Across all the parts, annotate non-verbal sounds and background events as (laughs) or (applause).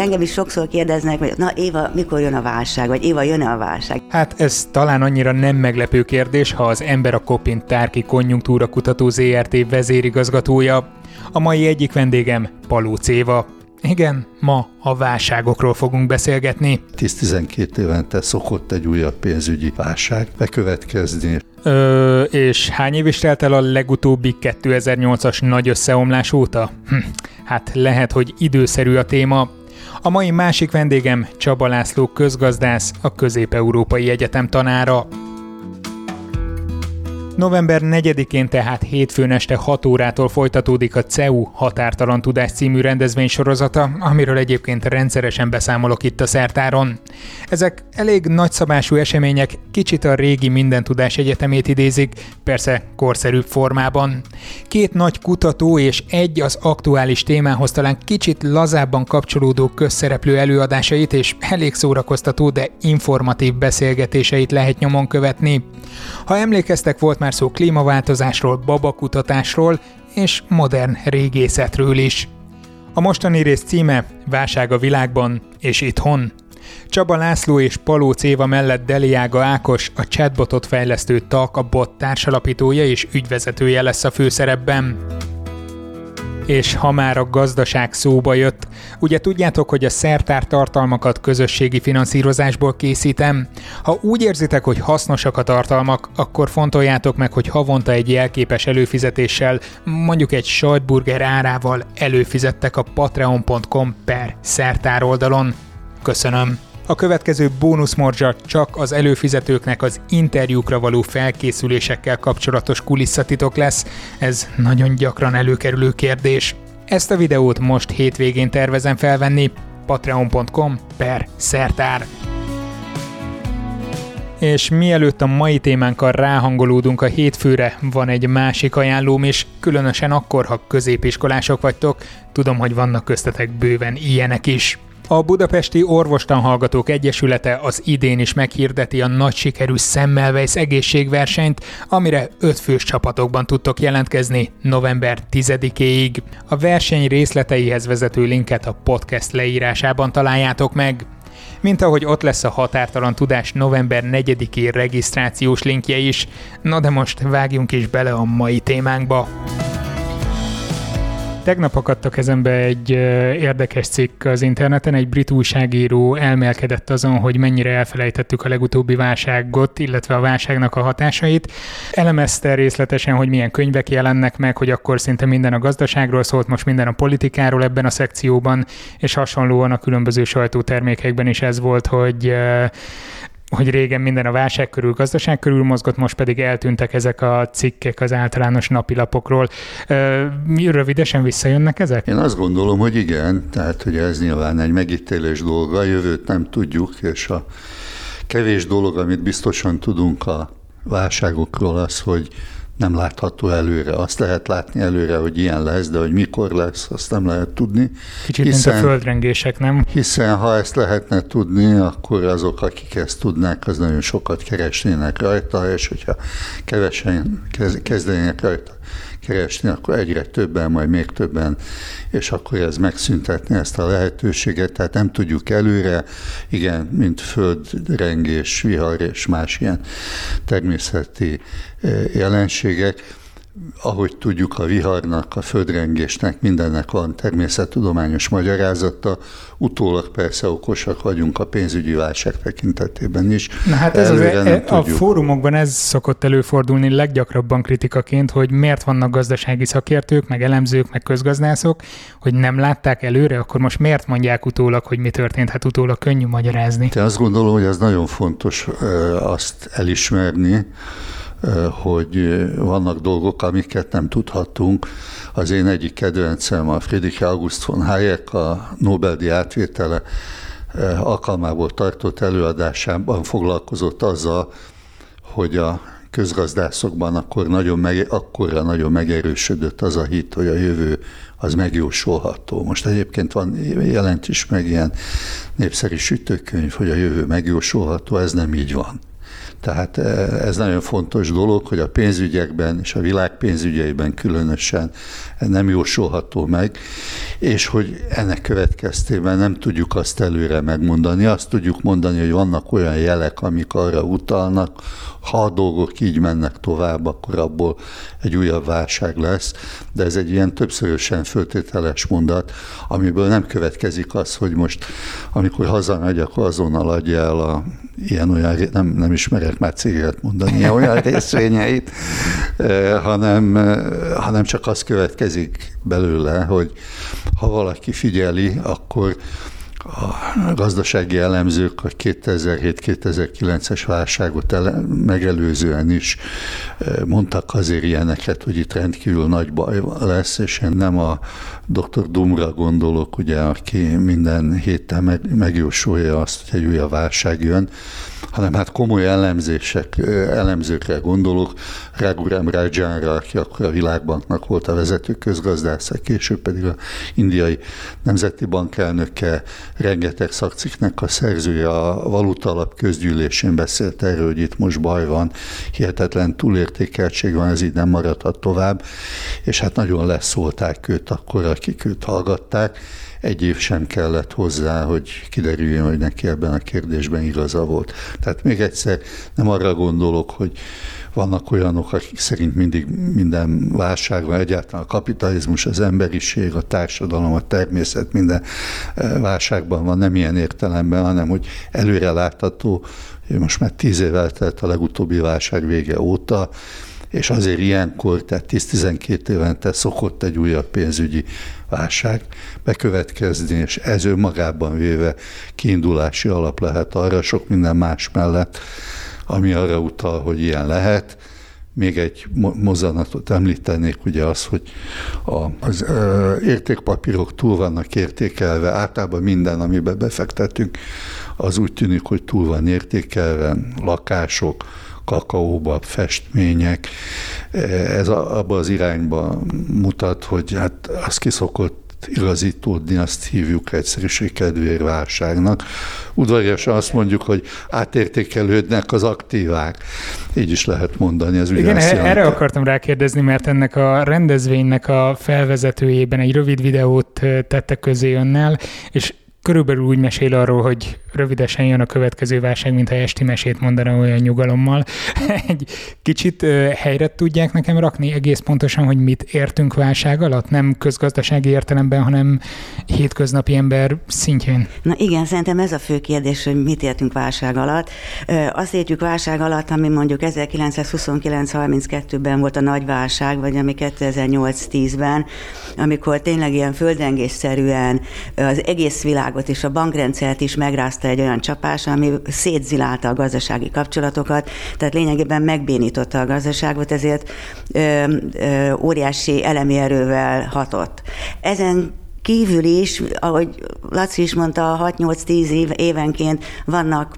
Engem is sokszor kérdeznek, hogy na Éva, mikor jön a válság, vagy Éva, jön-e a válság? Hát ez talán annyira nem meglepő kérdés, ha az ember a Kopin Tárki Konjunktúra Kutató ZRT vezérigazgatója. A mai egyik vendégem Palóc Éva, igen, ma a válságokról fogunk beszélgetni. 10-12 évente szokott egy újabb pénzügyi válság bekövetkezni. Ö, és hány év is telt el a legutóbbi 2008-as nagy összeomlás óta? Hm, hát lehet, hogy időszerű a téma. A mai másik vendégem Csaba László közgazdász, a Közép-Európai Egyetem tanára. November 4-én tehát hétfőn este 6 órától folytatódik a CEU Határtalan Tudás című rendezvénysorozata, amiről egyébként rendszeresen beszámolok itt a szertáron. Ezek elég nagyszabású események, kicsit a régi Minden Tudás Egyetemét idézik, persze korszerűbb formában. Két nagy kutató és egy az aktuális témához talán kicsit lazábban kapcsolódó közszereplő előadásait és elég szórakoztató, de informatív beszélgetéseit lehet nyomon követni. Ha emlékeztek, volt már szó klímaváltozásról, babakutatásról és modern régészetről is. A mostani rész címe Válság a világban és itthon. Csaba László és Paló Céva mellett Deliága Ákos, a chatbotot fejlesztő TAK, a bot társalapítója és ügyvezetője lesz a főszerepben és ha már a gazdaság szóba jött, ugye tudjátok, hogy a szertár tartalmakat közösségi finanszírozásból készítem. Ha úgy érzitek, hogy hasznosak a tartalmak, akkor fontoljátok meg, hogy havonta egy jelképes előfizetéssel, mondjuk egy sajtburger árával előfizettek a patreon.com per szertár oldalon. Köszönöm! A következő bónuszmorzsa csak az előfizetőknek az interjúkra való felkészülésekkel kapcsolatos kulisszatitok lesz. Ez nagyon gyakran előkerülő kérdés. Ezt a videót most hétvégén tervezem felvenni, patreon.com per szertár. És mielőtt a mai témánkkal ráhangolódunk a hétfőre, van egy másik ajánlóm is, különösen akkor, ha középiskolások vagytok, tudom, hogy vannak köztetek bőven ilyenek is. A Budapesti Orvostanhallgatók Egyesülete az idén is meghirdeti a nagy sikerű Semmelweis egészségversenyt, amire öt fős csapatokban tudtok jelentkezni november 10-éig. A verseny részleteihez vezető linket a podcast leírásában találjátok meg. Mint ahogy ott lesz a Határtalan Tudás november 4-i regisztrációs linkje is. Na de most vágjunk is bele a mai témánkba. Tegnap akadt a kezembe egy érdekes cikk az interneten, egy brit újságíró elmélkedett azon, hogy mennyire elfelejtettük a legutóbbi válságot, illetve a válságnak a hatásait. Elemezte részletesen, hogy milyen könyvek jelennek meg, hogy akkor szinte minden a gazdaságról szólt, most minden a politikáról ebben a szekcióban, és hasonlóan a különböző sajtótermékekben is ez volt, hogy hogy régen minden a válság körül, gazdaság körül mozgott, most pedig eltűntek ezek a cikkek az általános napilapokról. Rövidesen visszajönnek ezek? Én azt gondolom, hogy igen, tehát hogy ez nyilván egy megítélés dolga, a jövőt nem tudjuk, és a kevés dolog, amit biztosan tudunk a válságokról, az, hogy nem látható előre. Azt lehet látni előre, hogy ilyen lesz, de hogy mikor lesz, azt nem lehet tudni. Kicsit hiszen, mint a földrengések, nem? Hiszen ha ezt lehetne tudni, akkor azok, akik ezt tudnák, az nagyon sokat keresnének rajta, és hogyha kevesen kezdenének rajta keresni, akkor egyre többen, majd még többen, és akkor ez megszüntetni ezt a lehetőséget, tehát nem tudjuk előre, igen, mint földrengés, vihar és más ilyen természeti eh, jelenségek, ahogy tudjuk, a viharnak, a földrengésnek, mindennek van természettudományos magyarázata, utólag persze okosak vagyunk a pénzügyi válság tekintetében is. Na hát ez az, e, a tudjuk. fórumokban ez szokott előfordulni leggyakrabban kritikaként, hogy miért vannak gazdasági szakértők, meg elemzők, meg közgazdászok, hogy nem látták előre, akkor most miért mondják utólag, hogy mi történt? Hát utólag könnyű magyarázni. Te azt gondolom, hogy ez nagyon fontos azt elismerni, hogy vannak dolgok, amiket nem tudhatunk. Az én egyik kedvencem a Friedrich August von Hayek, a Nobel-díj átvétele alkalmából tartott előadásában foglalkozott azzal, hogy a közgazdászokban akkor nagyon meg, akkorra nagyon megerősödött az a hit, hogy a jövő az megjósolható. Most egyébként van, jelent is meg ilyen népszerű sütőkönyv, hogy a jövő megjósolható, ez nem így van. Tehát e, ez nagyon fontos dolog, hogy a pénzügyekben és a világ pénzügyeiben különösen nem jósolható meg, és hogy ennek következtében nem tudjuk azt előre megmondani. Azt tudjuk mondani, hogy vannak olyan jelek, amik arra utalnak, ha a dolgok így mennek tovább, akkor abból egy újabb válság lesz, de ez egy ilyen többszörösen föltételes mondat, amiből nem következik az, hogy most, amikor hazamegy, akkor azonnal adja el a ilyen-olyan, nem, nem ismerek már céget mondani, ilyen olyan (laughs) részvényeit, eh, hanem, eh, hanem csak az következik belőle, hogy ha valaki figyeli, akkor a gazdasági elemzők a 2007-2009-es válságot ele, megelőzően is eh, mondtak azért ilyeneket, hogy itt rendkívül nagy baj lesz, és én nem a dr. Dumra gondolok, ugye, aki minden héten meg, megjósolja azt, hogy egy újabb válság jön, hanem hát komoly elemzések, elemzőkre gondolok, Raghuram Rajanra, aki akkor a Világbanknak volt a vezető közgazdásza, később pedig a indiai nemzeti bank elnöke, rengeteg szakciknek a szerzője, a valuta alap közgyűlésén beszélt erről, hogy itt most baj van, hihetetlen túlértékeltség van, ez így nem maradhat tovább, és hát nagyon leszólták őt akkor, akik őt hallgatták, egy év sem kellett hozzá, hogy kiderüljön, hogy neki ebben a kérdésben igaza volt. Tehát még egyszer nem arra gondolok, hogy vannak olyanok, akik szerint mindig minden válságban, egyáltalán a kapitalizmus, az emberiség, a társadalom, a természet minden eh, válságban van, nem ilyen értelemben, hanem hogy előrelátható, hogy most már tíz év eltelt a legutóbbi válság vége óta, és azért ilyenkor, tehát 10-12 évente szokott egy újabb pénzügyi válság bekövetkezni, és ez önmagában véve kiindulási alap lehet arra, sok minden más mellett, ami arra utal, hogy ilyen lehet. Még egy mozanatot említenék, ugye az, hogy az értékpapírok túl vannak értékelve, általában minden, amiben befektetünk, az úgy tűnik, hogy túl van értékelve, lakások, kakaóba, festmények, ez abba az irányba mutat, hogy hát az kiszokott igazítódni, azt hívjuk egyszerűség kedvéért válságnak. Udvariasan azt mondjuk, hogy átértékelődnek az aktívák. Így is lehet mondani. Ez Igen, erre jelenti. akartam rákérdezni, mert ennek a rendezvénynek a felvezetőjében egy rövid videót tettek közé önnel, és körülbelül úgy mesél arról, hogy rövidesen jön a következő válság, mintha esti mesét mondana olyan nyugalommal. (laughs) Egy kicsit helyre tudják nekem rakni egész pontosan, hogy mit értünk válság alatt? Nem közgazdasági értelemben, hanem hétköznapi ember szintjén. Na igen, szerintem ez a fő kérdés, hogy mit értünk válság alatt. Azt értjük válság alatt, ami mondjuk 1929-32-ben volt a nagy válság, vagy ami 2008-10-ben, amikor tényleg ilyen földrengésszerűen az egész világot és a bankrendszert is megrázta egy olyan csapás, ami szétzilálta a gazdasági kapcsolatokat, tehát lényegében megbénította a gazdaságot, ezért ö, ö, óriási elemi erővel hatott. Ezen kívül is, ahogy Laci is mondta, 6-8-10 év, évenként vannak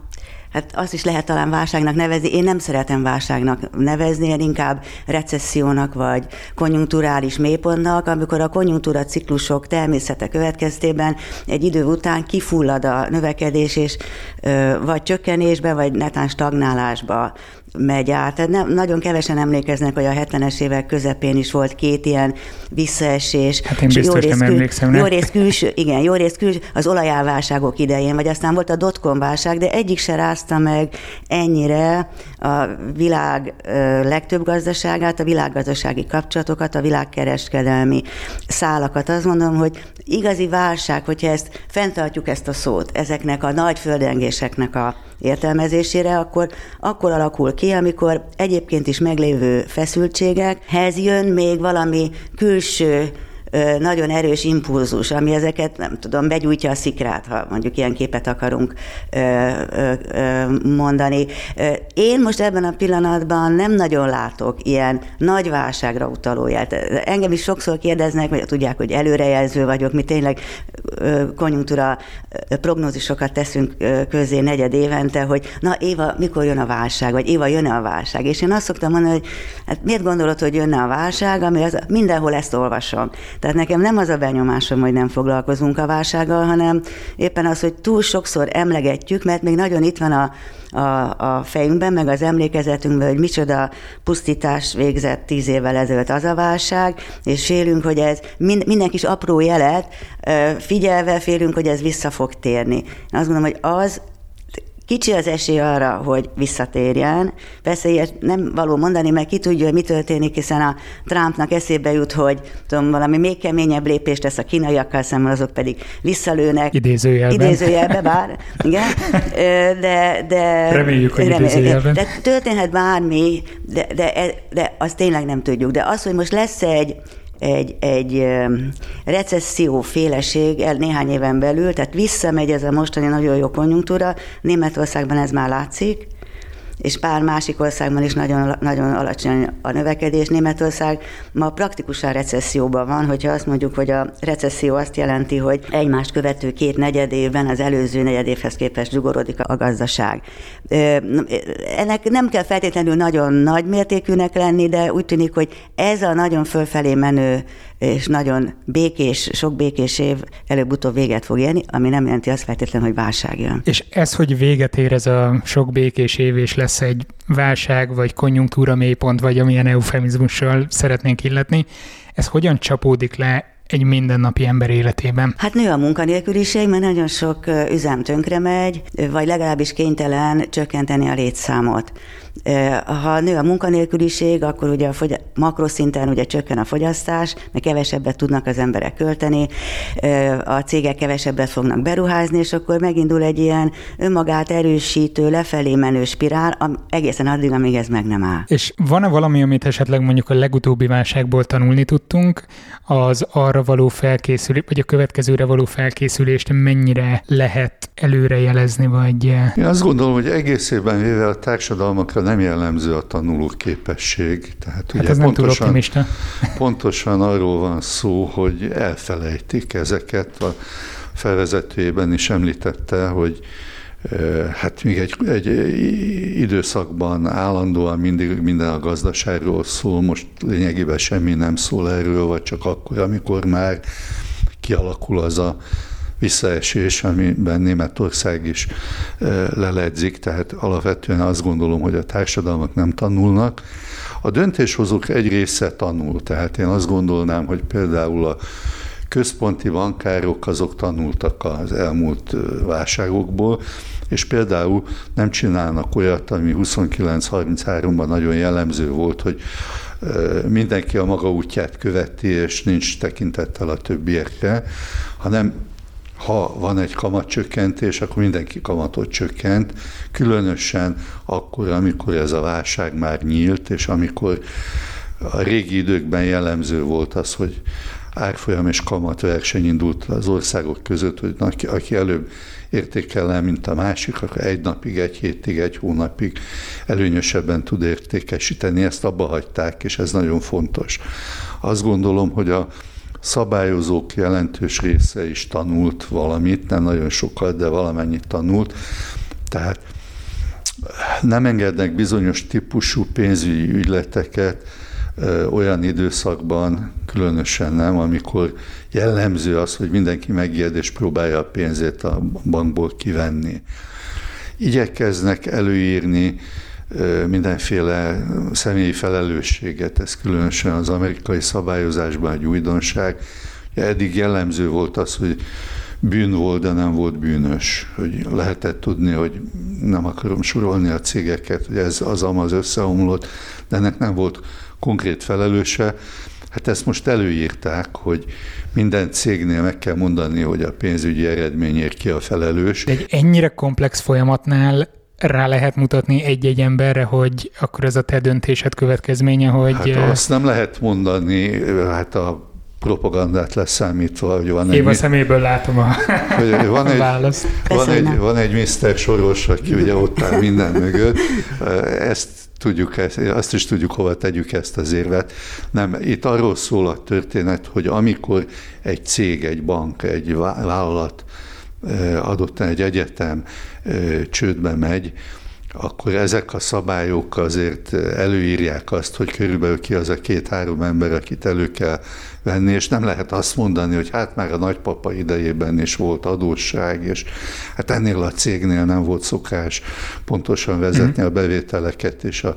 hát azt is lehet talán válságnak nevezni. Én nem szeretem válságnak nevezni, én inkább recessziónak vagy konjunkturális mélypontnak, amikor a konjunktúra ciklusok természete következtében egy idő után kifullad a növekedés, és vagy csökkenésbe, vagy netán stagnálásba megy át. Tehát nem, nagyon kevesen emlékeznek, hogy a 70-es évek közepén is volt két ilyen visszaesés. Hát én biztos jó rész, nem emlékszem. Jó rész külső, igen, jó rész külső, az olajálválságok idején, vagy aztán volt a dotcom válság, de egyik se rázta meg ennyire a világ legtöbb gazdaságát, a világgazdasági kapcsolatokat, a világkereskedelmi szálakat. Azt mondom, hogy igazi válság, hogyha ezt fenntartjuk ezt a szót, ezeknek a nagy földrengéseknek a értelmezésére, akkor akkor alakul ki, amikor egyébként is meglévő feszültségekhez jön még valami külső nagyon erős impulzus, ami ezeket, nem tudom, begyújtja a szikrát, ha mondjuk ilyen képet akarunk mondani. Én most ebben a pillanatban nem nagyon látok ilyen nagy válságra utaló jelt. Engem is sokszor kérdeznek, vagy tudják, hogy előrejelző vagyok, mi tényleg konjunktúra prognózisokat teszünk közé negyed évente, hogy na Éva, mikor jön a válság, vagy Éva, jön a válság. És én azt szoktam mondani, hogy hát miért gondolod, hogy jönne a válság, ami az, mindenhol ezt olvasom. Tehát nekem nem az a benyomásom, hogy nem foglalkozunk a válsággal, hanem éppen az, hogy túl sokszor emlegetjük, mert még nagyon itt van a, a, a fejünkben, meg az emlékezetünkben, hogy micsoda pusztítás végzett tíz évvel ezelőtt az a válság, és félünk, hogy ez minden kis apró jelet figyelve félünk, hogy ez vissza fog térni. Én azt gondolom, hogy az Kicsi az esély arra, hogy visszatérjen. Persze ilyet nem való mondani, mert ki tudja, hogy mi történik, hiszen a Trumpnak eszébe jut, hogy tudom, valami még keményebb lépést tesz a kínaiakkal szemben, azok pedig visszalőnek. Idézőjelben. Idézőjelbe, bár, (laughs) igen. De, de, Reméljük, hogy reméljük, idézőjelben. De történhet bármi, de, de, de azt tényleg nem tudjuk. De az, hogy most lesz egy egy, egy recesszió féleség el néhány éven belül, tehát visszamegy ez a mostani nagyon jó konjunktúra, Németországban ez már látszik, és pár másik országban is nagyon, nagyon alacsony a növekedés. Németország ma praktikusan recesszióban van, hogyha azt mondjuk, hogy a recesszió azt jelenti, hogy egymást követő két negyed évben az előző negyed évhez képest zsugorodik a gazdaság. Ennek nem kell feltétlenül nagyon nagy mértékűnek lenni, de úgy tűnik, hogy ez a nagyon fölfelé menő és nagyon békés, sok békés év előbb-utóbb véget fog érni, ami nem jelenti azt feltétlenül, hogy válság jön. És ez, hogy véget ér ez a sok békés év, és lesz egy válság, vagy konjunktúra mélypont, vagy amilyen eufemizmussal szeretnénk illetni, ez hogyan csapódik le egy mindennapi ember életében? Hát nő a munkanélküliség, mert nagyon sok üzem tönkre megy, vagy legalábbis kénytelen csökkenteni a létszámot. Ha nő a munkanélküliség, akkor ugye a fogy- makroszinten ugye csökken a fogyasztás, mert kevesebbet tudnak az emberek költeni, a cégek kevesebbet fognak beruházni, és akkor megindul egy ilyen önmagát erősítő, lefelé menő spirál, egészen addig, amíg ez meg nem áll. És van-e valami, amit esetleg mondjuk a legutóbbi válságból tanulni tudtunk, az arra való felkészülés, vagy a következőre való felkészülést mennyire lehet előrejelezni, vagy... Én azt gondolom, hogy egészében véve a társadalmakra nem jellemző a tanuló képesség. Tehát hát ugye ez nem pontosan, túl optimista. (laughs) pontosan arról van szó, hogy elfelejtik ezeket. A felvezetőjében is említette, hogy hát még egy, egy időszakban állandóan mindig minden a gazdaságról szól, most lényegében semmi nem szól erről, vagy csak akkor, amikor már kialakul az a visszaesés, amiben Németország is leledzik, tehát alapvetően azt gondolom, hogy a társadalmak nem tanulnak. A döntéshozók egy része tanul, tehát én azt gondolnám, hogy például a központi bankárok azok tanultak az elmúlt válságokból, és például nem csinálnak olyat, ami 29-33-ban nagyon jellemző volt, hogy mindenki a maga útját követi, és nincs tekintettel a többiekre, hanem ha van egy kamatcsökkentés, akkor mindenki kamatot csökkent, különösen akkor, amikor ez a válság már nyílt, és amikor a régi időkben jellemző volt az, hogy árfolyam és kamat verseny indult az országok között, hogy aki, aki előbb értékel el, mint a másik, akkor egy napig, egy hétig, egy hónapig előnyösebben tud értékesíteni. Ezt abba hagyták, és ez nagyon fontos. Azt gondolom, hogy a szabályozók jelentős része is tanult valamit, nem nagyon sokat, de valamennyit tanult. Tehát nem engednek bizonyos típusú pénzügyi ügyleteket olyan időszakban, különösen nem, amikor jellemző az, hogy mindenki megijed és próbálja a pénzét a bankból kivenni. Igyekeznek előírni mindenféle személyi felelősséget, ez különösen az amerikai szabályozásban egy újdonság. Eddig jellemző volt az, hogy bűn volt, de nem volt bűnös. Hogy lehetett tudni, hogy nem akarom sorolni a cégeket, hogy ez az amaz összeomlott, de ennek nem volt konkrét felelőse. Hát ezt most előírták, hogy minden cégnél meg kell mondani, hogy a pénzügyi eredményért ki a felelős. De egy ennyire komplex folyamatnál rá lehet mutatni egy-egy emberre, hogy akkor ez a te döntésed következménye, hogy... Hát azt nem lehet mondani, hát a propagandát leszámítva, hogy van Éva egy... szeméből látom a, (laughs) hogy van egy, választ. Van egy, van egy Mr. Soros, aki ugye ott áll minden mögött. Ezt tudjuk, azt is tudjuk, hova tegyük ezt az érvet. Nem, itt arról szól a történet, hogy amikor egy cég, egy bank, egy vállalat adottan egy egyetem csődbe megy, akkor ezek a szabályok azért előírják azt, hogy körülbelül ki az a két-három ember, akit elő kell venni, és nem lehet azt mondani, hogy hát már a nagypapa idejében is volt adósság, és hát ennél a cégnél nem volt szokás pontosan vezetni a bevételeket és a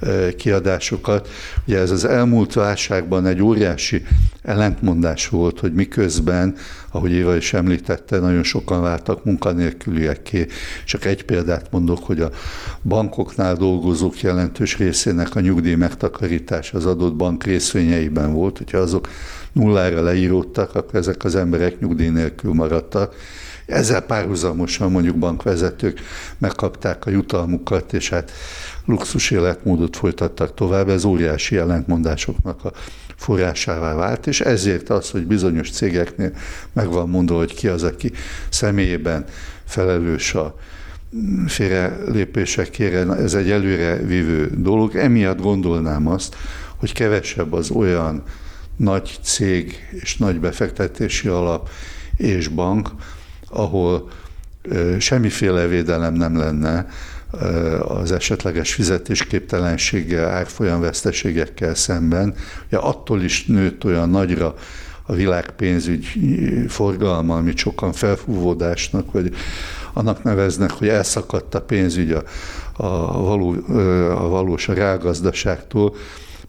e, kiadásokat. Ugye ez az elmúlt válságban egy óriási ellentmondás volt, hogy miközben, ahogy Éva is említette, nagyon sokan váltak munkanélküliekké. Csak egy példát mondok, hogy a bankoknál dolgozók jelentős részének a nyugdíj megtakarítás az adott bank részvényeiben volt, hogyha azok nullára leíródtak, akkor ezek az emberek nyugdíj nélkül maradtak. Ezzel párhuzamosan mondjuk bankvezetők megkapták a jutalmukat, és hát luxus életmódot folytattak tovább. Ez óriási ellentmondásoknak a forrásává vált, és ezért az, hogy bizonyos cégeknél meg van mondva, hogy ki az, aki személyében felelős a félrelépésekére, ez egy előre vívő dolog. Emiatt gondolnám azt, hogy kevesebb az olyan nagy cég és nagy befektetési alap és bank, ahol semmiféle védelem nem lenne az esetleges fizetésképtelenséggel, árfolyamveszteségekkel szemben. Ugye attól is nőtt olyan nagyra a világ pénzügy forgalma, amit sokan felfúvódásnak, vagy annak neveznek, hogy elszakadt a pénzügy a, a, való, a valós a rágazdaságtól,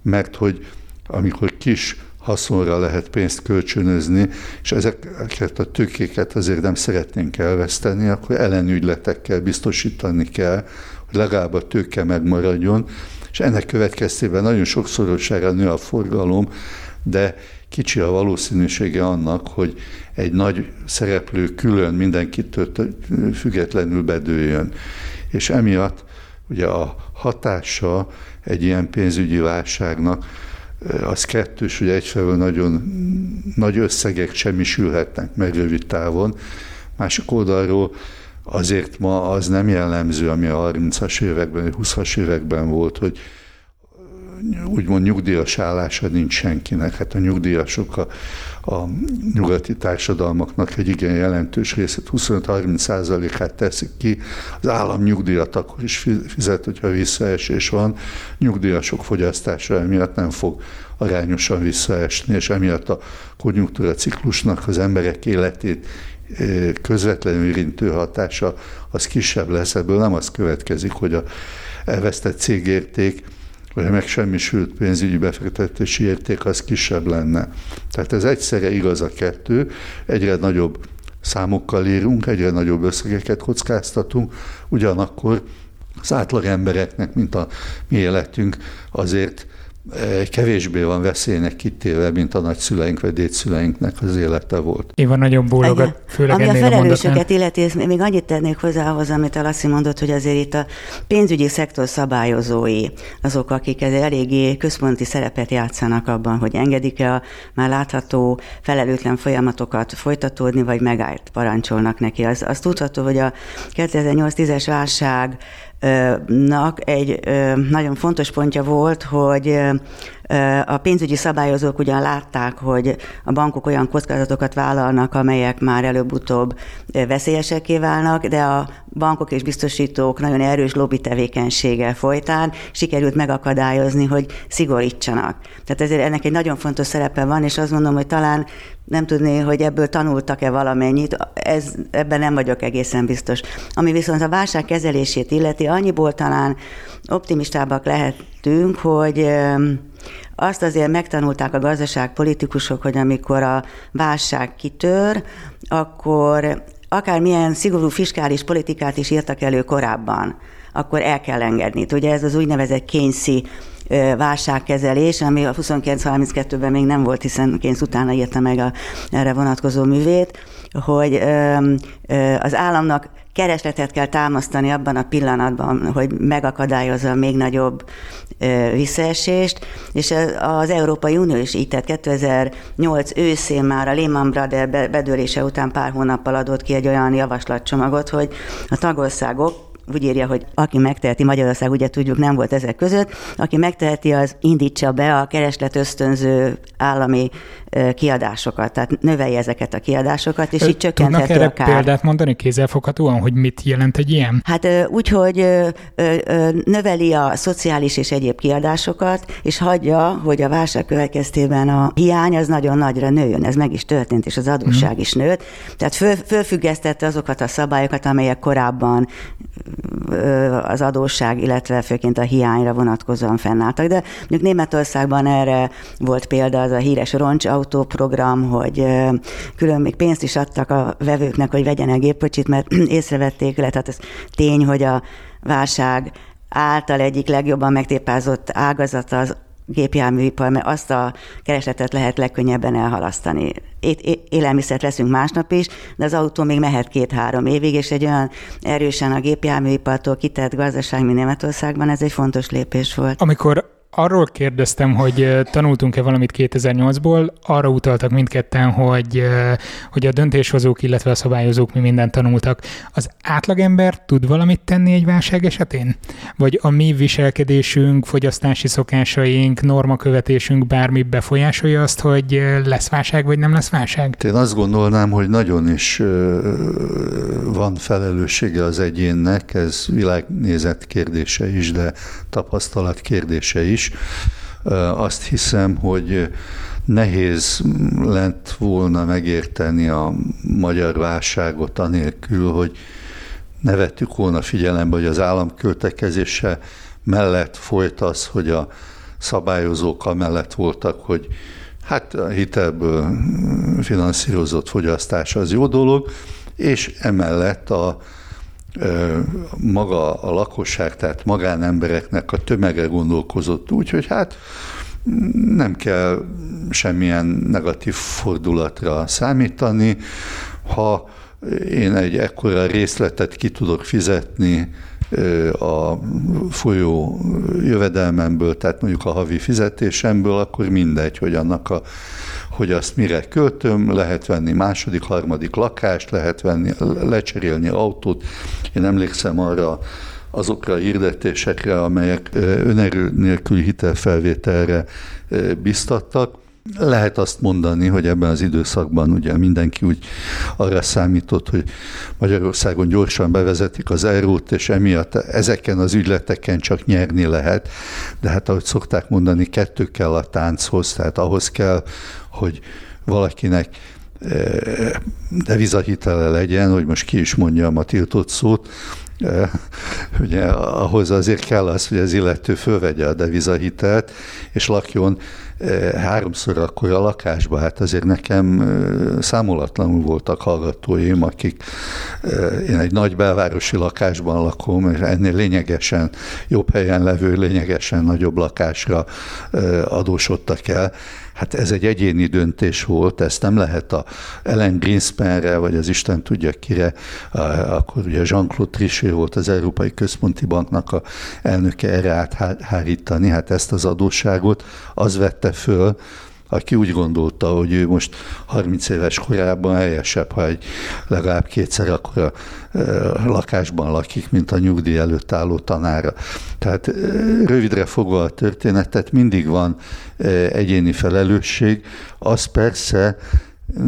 mert hogy amikor kis haszonra lehet pénzt kölcsönözni, és ezeket a tőkéket azért nem szeretnénk elveszteni, akkor ellenügyletekkel biztosítani kell, hogy legalább a tőke megmaradjon, és ennek következtében nagyon sokszorosára nő a forgalom, de kicsi a valószínűsége annak, hogy egy nagy szereplő külön mindenkitől függetlenül bedőjön. És emiatt ugye a hatása egy ilyen pénzügyi válságnak az kettős, hogy egyfelől nagyon nagy összegek semmisülhetnek meg rövid távon, másik oldalról azért ma az nem jellemző, ami a 30-as években, 20-as években volt, hogy úgymond nyugdíjas állása nincs senkinek. Hát a nyugdíjasok a, a nyugati társadalmaknak egy igen jelentős részét, 25-30 százalékát teszik ki. Az állam nyugdíjat akkor is fizet, hogyha visszaesés van. Nyugdíjasok fogyasztása emiatt nem fog arányosan visszaesni, és emiatt a konjunktúra ciklusnak az emberek életét közvetlenül érintő hatása az kisebb lesz. Ebből nem az következik, hogy a elvesztett cégérték a megsemmisült pénzügyi befektetési érték az kisebb lenne. Tehát ez egyszerre igaz a kettő, egyre nagyobb számokkal írunk, egyre nagyobb összegeket kockáztatunk, ugyanakkor az átlag embereknek, mint a mi életünk, azért kevésbé van veszélynek kitéve, mint a nagyszüleink vagy dédszüleinknek az élete volt. Éva nagyon bólogat, főleg Ami a felelősöket illeti, még annyit tennék hozzá ahhoz, amit a Laci mondott, hogy azért itt a pénzügyi szektor szabályozói, azok, akik eléggé központi szerepet játszanak abban, hogy engedik-e a már látható felelőtlen folyamatokat folytatódni, vagy megállt parancsolnak neki. Az, az tudható, hogy a 2008-10-es válság nak egy nagyon fontos pontja volt, hogy a pénzügyi szabályozók ugyan látták, hogy a bankok olyan kockázatokat vállalnak, amelyek már előbb-utóbb veszélyesekké válnak, de a bankok és biztosítók nagyon erős lobby tevékenysége folytán sikerült megakadályozni, hogy szigorítsanak. Tehát ezért ennek egy nagyon fontos szerepe van, és azt mondom, hogy talán nem tudné, hogy ebből tanultak-e valamennyit, ez, ebben nem vagyok egészen biztos. Ami viszont a válság kezelését illeti, annyiból talán optimistábbak lehetünk, hogy azt azért megtanulták a gazdaságpolitikusok, hogy amikor a válság kitör, akkor akármilyen szigorú fiskális politikát is írtak elő korábban, akkor el kell engedni. Ugye ez az úgynevezett kényszi válságkezelés, ami a 29-32-ben még nem volt, hiszen Keynes utána írta meg a, erre vonatkozó művét, hogy az államnak keresletet kell támasztani abban a pillanatban, hogy megakadályozza a még nagyobb visszaesést, és az Európai Unió is így tett. 2008 őszén már a Lehman Brothers bedőlése után pár hónappal adott ki egy olyan javaslatcsomagot, hogy a tagországok úgy írja, hogy aki megteheti, Magyarország ugye tudjuk nem volt ezek között, aki megteheti, az indítsa be a kereslet ösztönző állami kiadásokat, tehát növelje ezeket a kiadásokat, és így csökkentheti Tudnak erre a kár. példát mondani kézzelfoghatóan, hogy mit jelent egy ilyen? Hát úgy, hogy növeli a szociális és egyéb kiadásokat, és hagyja, hogy a válság következtében a hiány az nagyon nagyra nőjön. Ez meg is történt, és az adósság mm. is nőtt. Tehát föl, fölfüggesztette azokat a szabályokat, amelyek korábban az adósság, illetve főként a hiányra vonatkozóan fennálltak. De mondjuk Németországban erre volt példa az a híres roncsautó program, hogy külön még pénzt is adtak a vevőknek, hogy vegyenek gépkocsit, mert (clears throat) észrevették, illetve hát ez tény, hogy a válság által egyik legjobban megtépázott ágazat az gépjárműipar, mert azt a keresletet lehet legkönnyebben elhalasztani. Élelmiszert veszünk másnap is, de az autó még mehet két-három évig, és egy olyan erősen a gépjárműipartól kitett gazdaság, mint Németországban, ez egy fontos lépés volt. Amikor arról kérdeztem, hogy tanultunk-e valamit 2008-ból, arra utaltak mindketten, hogy, hogy a döntéshozók, illetve a szabályozók mi mindent tanultak. Az átlagember tud valamit tenni egy válság esetén? Vagy a mi viselkedésünk, fogyasztási szokásaink, normakövetésünk bármi befolyásolja azt, hogy lesz válság, vagy nem lesz válság? Én azt gondolnám, hogy nagyon is van felelőssége az egyénnek, ez világnézet kérdése is, de tapasztalat kérdése is is. Azt hiszem, hogy nehéz lett volna megérteni a magyar válságot anélkül, hogy ne vettük volna figyelembe, hogy az állam költekezése mellett folyt az, hogy a szabályozók amellett voltak, hogy hát a hitelből finanszírozott fogyasztás az jó dolog, és emellett a maga a lakosság, tehát magánembereknek a tömege gondolkozott úgy, hogy hát nem kell semmilyen negatív fordulatra számítani, ha én egy ekkora részletet ki tudok fizetni a folyó jövedelmemből, tehát mondjuk a havi fizetésemből, akkor mindegy, hogy annak a hogy azt mire költöm, lehet venni második, harmadik lakást, lehet venni, lecserélni autót. Én emlékszem arra azokra a hirdetésekre, amelyek önerő nélkül hitelfelvételre biztattak, lehet azt mondani, hogy ebben az időszakban ugye mindenki úgy arra számított, hogy Magyarországon gyorsan bevezetik az eurót, és emiatt ezeken az ügyleteken csak nyerni lehet. De hát ahogy szokták mondani, kettő kell a tánchoz, tehát ahhoz kell, hogy valakinek eh, devizahitele legyen, hogy most ki is mondjam a tiltott szót, ugye ahhoz azért kell az, hogy az illető fölvegye a devizahitelt, és lakjon háromszor akkor a lakásba, hát azért nekem számolatlanul voltak hallgatóim, akik én egy nagy belvárosi lakásban lakom, és ennél lényegesen jobb helyen levő, lényegesen nagyobb lakásra adósodtak el. Hát ez egy egyéni döntés volt, ezt nem lehet a Ellen Greenspanre, vagy az Isten tudja kire, akkor ugye Jean-Claude Trichet volt az Európai Központi Banknak a elnöke erre áthárítani, hát ezt az adósságot az vette föl, aki úgy gondolta, hogy ő most 30 éves korában helyesebb, ha egy legalább kétszer akkor a lakásban lakik, mint a nyugdíj előtt álló tanára. Tehát rövidre fogva a történetet, mindig van egyéni felelősség. Az persze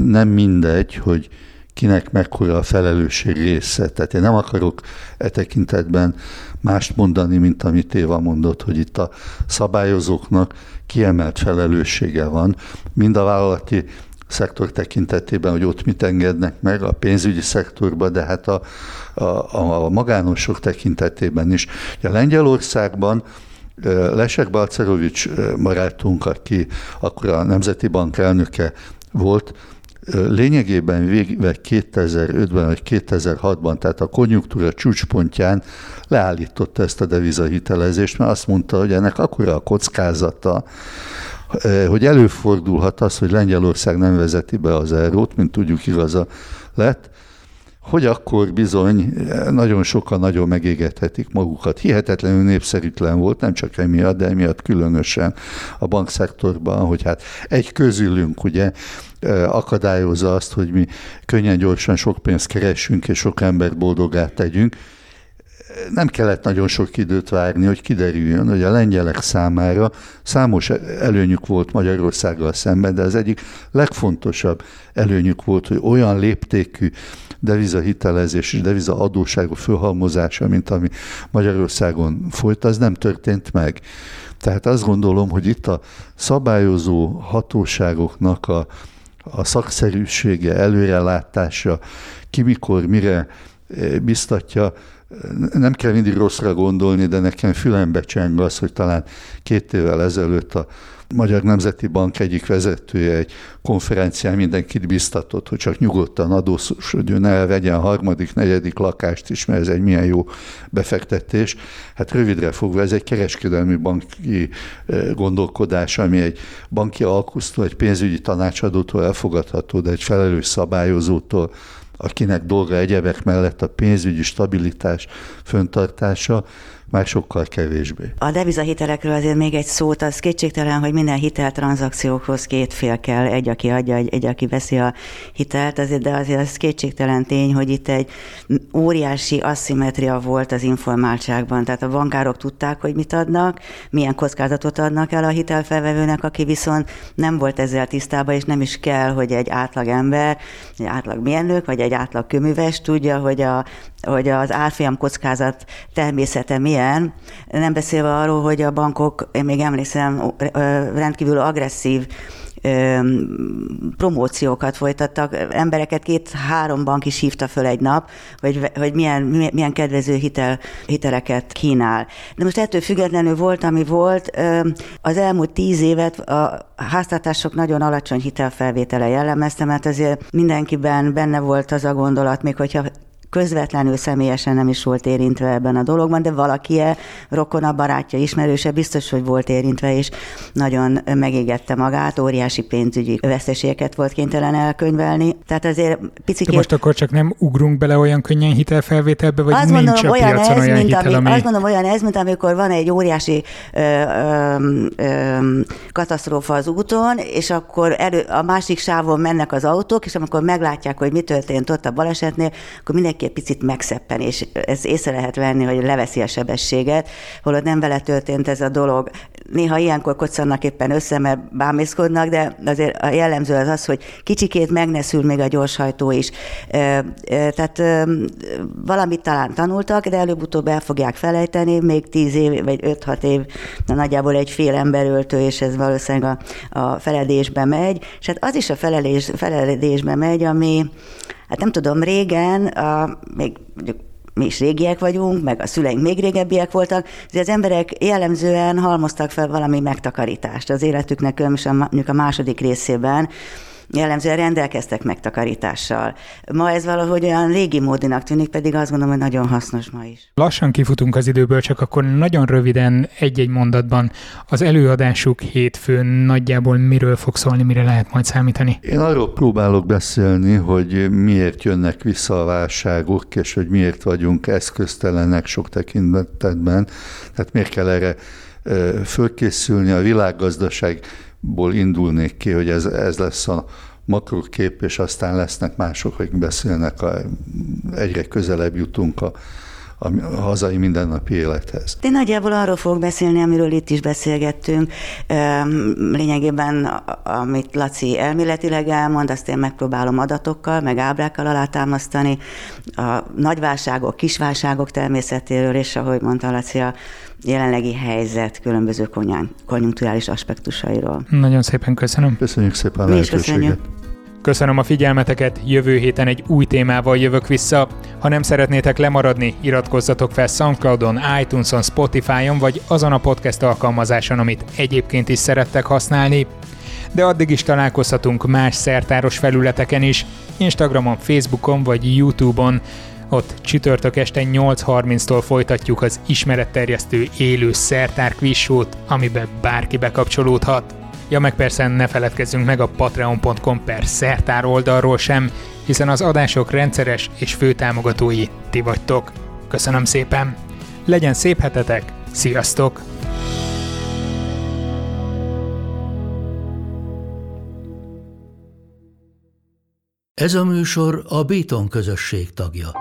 nem mindegy, hogy kinek mekkora a felelősség része. Tehát én nem akarok e tekintetben mást mondani, mint amit Éva mondott, hogy itt a szabályozóknak kiemelt felelőssége van, mind a vállalati szektor tekintetében, hogy ott mit engednek meg, a pénzügyi szektorban, de hát a, a, a magánosok tekintetében is. A Lengyelországban Lesek Balcerovics barátunk, aki akkor a Nemzeti Bank elnöke volt, lényegében végve 2005-ben vagy 2006-ban, tehát a konjunktúra csúcspontján leállította ezt a devizahitelezést, mert azt mondta, hogy ennek akkora a kockázata, hogy előfordulhat az, hogy Lengyelország nem vezeti be az eurót, mint tudjuk igaza lett, hogy akkor bizony nagyon sokan nagyon megégethetik magukat. Hihetetlenül népszerűtlen volt, nem csak emiatt, de emiatt különösen a bankszektorban, hogy hát egy közülünk ugye akadályozza azt, hogy mi könnyen, gyorsan sok pénzt keressünk és sok embert boldogát tegyünk. Nem kellett nagyon sok időt várni, hogy kiderüljön, hogy a lengyelek számára számos előnyük volt Magyarországgal szemben, de az egyik legfontosabb előnyük volt, hogy olyan léptékű devizahitelezés és devizaadóságok fölhalmozása, mint ami Magyarországon folyt, az nem történt meg. Tehát azt gondolom, hogy itt a szabályozó hatóságoknak a, a szakszerűsége, előrelátása, ki mikor, mire eh, biztatja, nem kell mindig rosszra gondolni, de nekem fülembe cseng az, hogy talán két évvel ezelőtt a Magyar Nemzeti Bank egyik vezetője egy konferencián mindenkit biztatott, hogy csak nyugodtan adósodjon ne vegyen harmadik, negyedik lakást is, mert ez egy milyen jó befektetés. Hát rövidre fogva ez egy kereskedelmi banki eh, gondolkodás, ami egy banki alkusztól, egy pénzügyi tanácsadótól elfogadható, de egy felelős szabályozótól akinek dolga egyebek mellett a pénzügyi stabilitás föntartása, már sokkal kevésbé. A devizahitelekről azért még egy szót, az kétségtelen, hogy minden hiteltranzakciókhoz két fél kell, egy, aki adja, egy, egy aki veszi a hitelt, azért, de azért az kétségtelen tény, hogy itt egy óriási asszimetria volt az informáltságban. Tehát a bankárok tudták, hogy mit adnak, milyen kockázatot adnak el a hitelfelvevőnek, aki viszont nem volt ezzel tisztában, és nem is kell, hogy egy átlag ember, egy átlag mérnök, vagy egy átlag köműves tudja, hogy, a, hogy az árfolyam kockázat természete milyen, ilyen, nem beszélve arról, hogy a bankok, én még emlékszem, rendkívül agresszív promóciókat folytattak, embereket két-három bank is hívta föl egy nap, hogy, hogy milyen, milyen kedvező hitel, hiteleket kínál. De most ettől függetlenül volt, ami volt, az elmúlt tíz évet a háztartások nagyon alacsony hitelfelvétele jellemezte, mert azért mindenkiben benne volt az a gondolat, még hogyha közvetlenül személyesen nem is volt érintve ebben a dologban, de valaki -e, rokona, barátja, ismerőse biztos, hogy volt érintve, és nagyon megégette magát, óriási pénzügyi veszteségeket volt kénytelen elkönyvelni. Tehát azért picit. most akkor csak nem ugrunk bele olyan könnyen hitelfelvételbe, vagy azt nincs mondom, a olyan ez, olyan mint hitel, ami... Azt mondom, olyan ez, mint amikor van egy óriási ö, ö, ö, katasztrófa az úton, és akkor elő, a másik sávon mennek az autók, és amikor meglátják, hogy mi történt ott a balesetnél, akkor mindenki egy picit megszeppen, és ez észre lehet venni, hogy leveszi a sebességet, holott nem vele történt ez a dolog. Néha ilyenkor kocsannak éppen össze, mert bámészkodnak, de azért a jellemző az az, hogy kicsikét megneszül még a gyorshajtó is. Tehát valamit talán tanultak, de előbb-utóbb el fogják felejteni, még tíz év, vagy öt-hat év, de nagyjából egy fél emberöltő, és ez valószínűleg a, a feledésbe megy, és hát az is a felelés, feledésbe megy, ami, hát nem tudom, régen, a, még mondjuk mi is régiek vagyunk, meg a szüleink még régebbiek voltak, de az emberek jellemzően halmoztak fel valami megtakarítást az életüknek, különösen a második részében, jellemzően rendelkeztek megtakarítással. Ma ez valahogy olyan régi módinak tűnik, pedig azt gondolom, hogy nagyon hasznos ma is. Lassan kifutunk az időből, csak akkor nagyon röviden egy-egy mondatban az előadásuk hétfőn nagyjából miről fog szólni, mire lehet majd számítani? Én arról próbálok beszélni, hogy miért jönnek vissza a válságok, és hogy miért vagyunk eszköztelenek sok tekintetben. Tehát miért kell erre fölkészülni a világgazdaság ból indulnék ki, hogy ez, ez lesz a makrokép, és aztán lesznek mások, akik beszélnek, a, egyre közelebb jutunk a, a hazai mindennapi élethez. Én nagyjából arról fogok beszélni, amiről itt is beszélgettünk. Lényegében, amit Laci elméletileg elmond, azt én megpróbálom adatokkal, meg ábrákkal alátámasztani. A nagyválságok, kisválságok természetéről, és ahogy mondta Laci, a jelenlegi helyzet különböző konjunkturális aspektusairól. Nagyon szépen köszönöm. Köszönjük szépen a köszönjük. Köszönöm a figyelmeteket, jövő héten egy új témával jövök vissza. Ha nem szeretnétek lemaradni, iratkozzatok fel Soundcloudon, iTunes-on, Spotify-on vagy azon a podcast alkalmazáson, amit egyébként is szerettek használni. De addig is találkozhatunk más szertáros felületeken is, Instagramon, Facebookon vagy Youtube-on. Ott csütörtök este 8.30-tól folytatjuk az ismeretterjesztő élő szertár quizsót, amiben bárki bekapcsolódhat. Ja, meg persze ne feledkezzünk meg a patreon.com per szertár oldalról sem, hiszen az adások rendszeres és főtámogatói ti vagytok. Köszönöm szépen! Legyen szép hetetek! Sziasztok! Ez a műsor a Béton közösség tagja.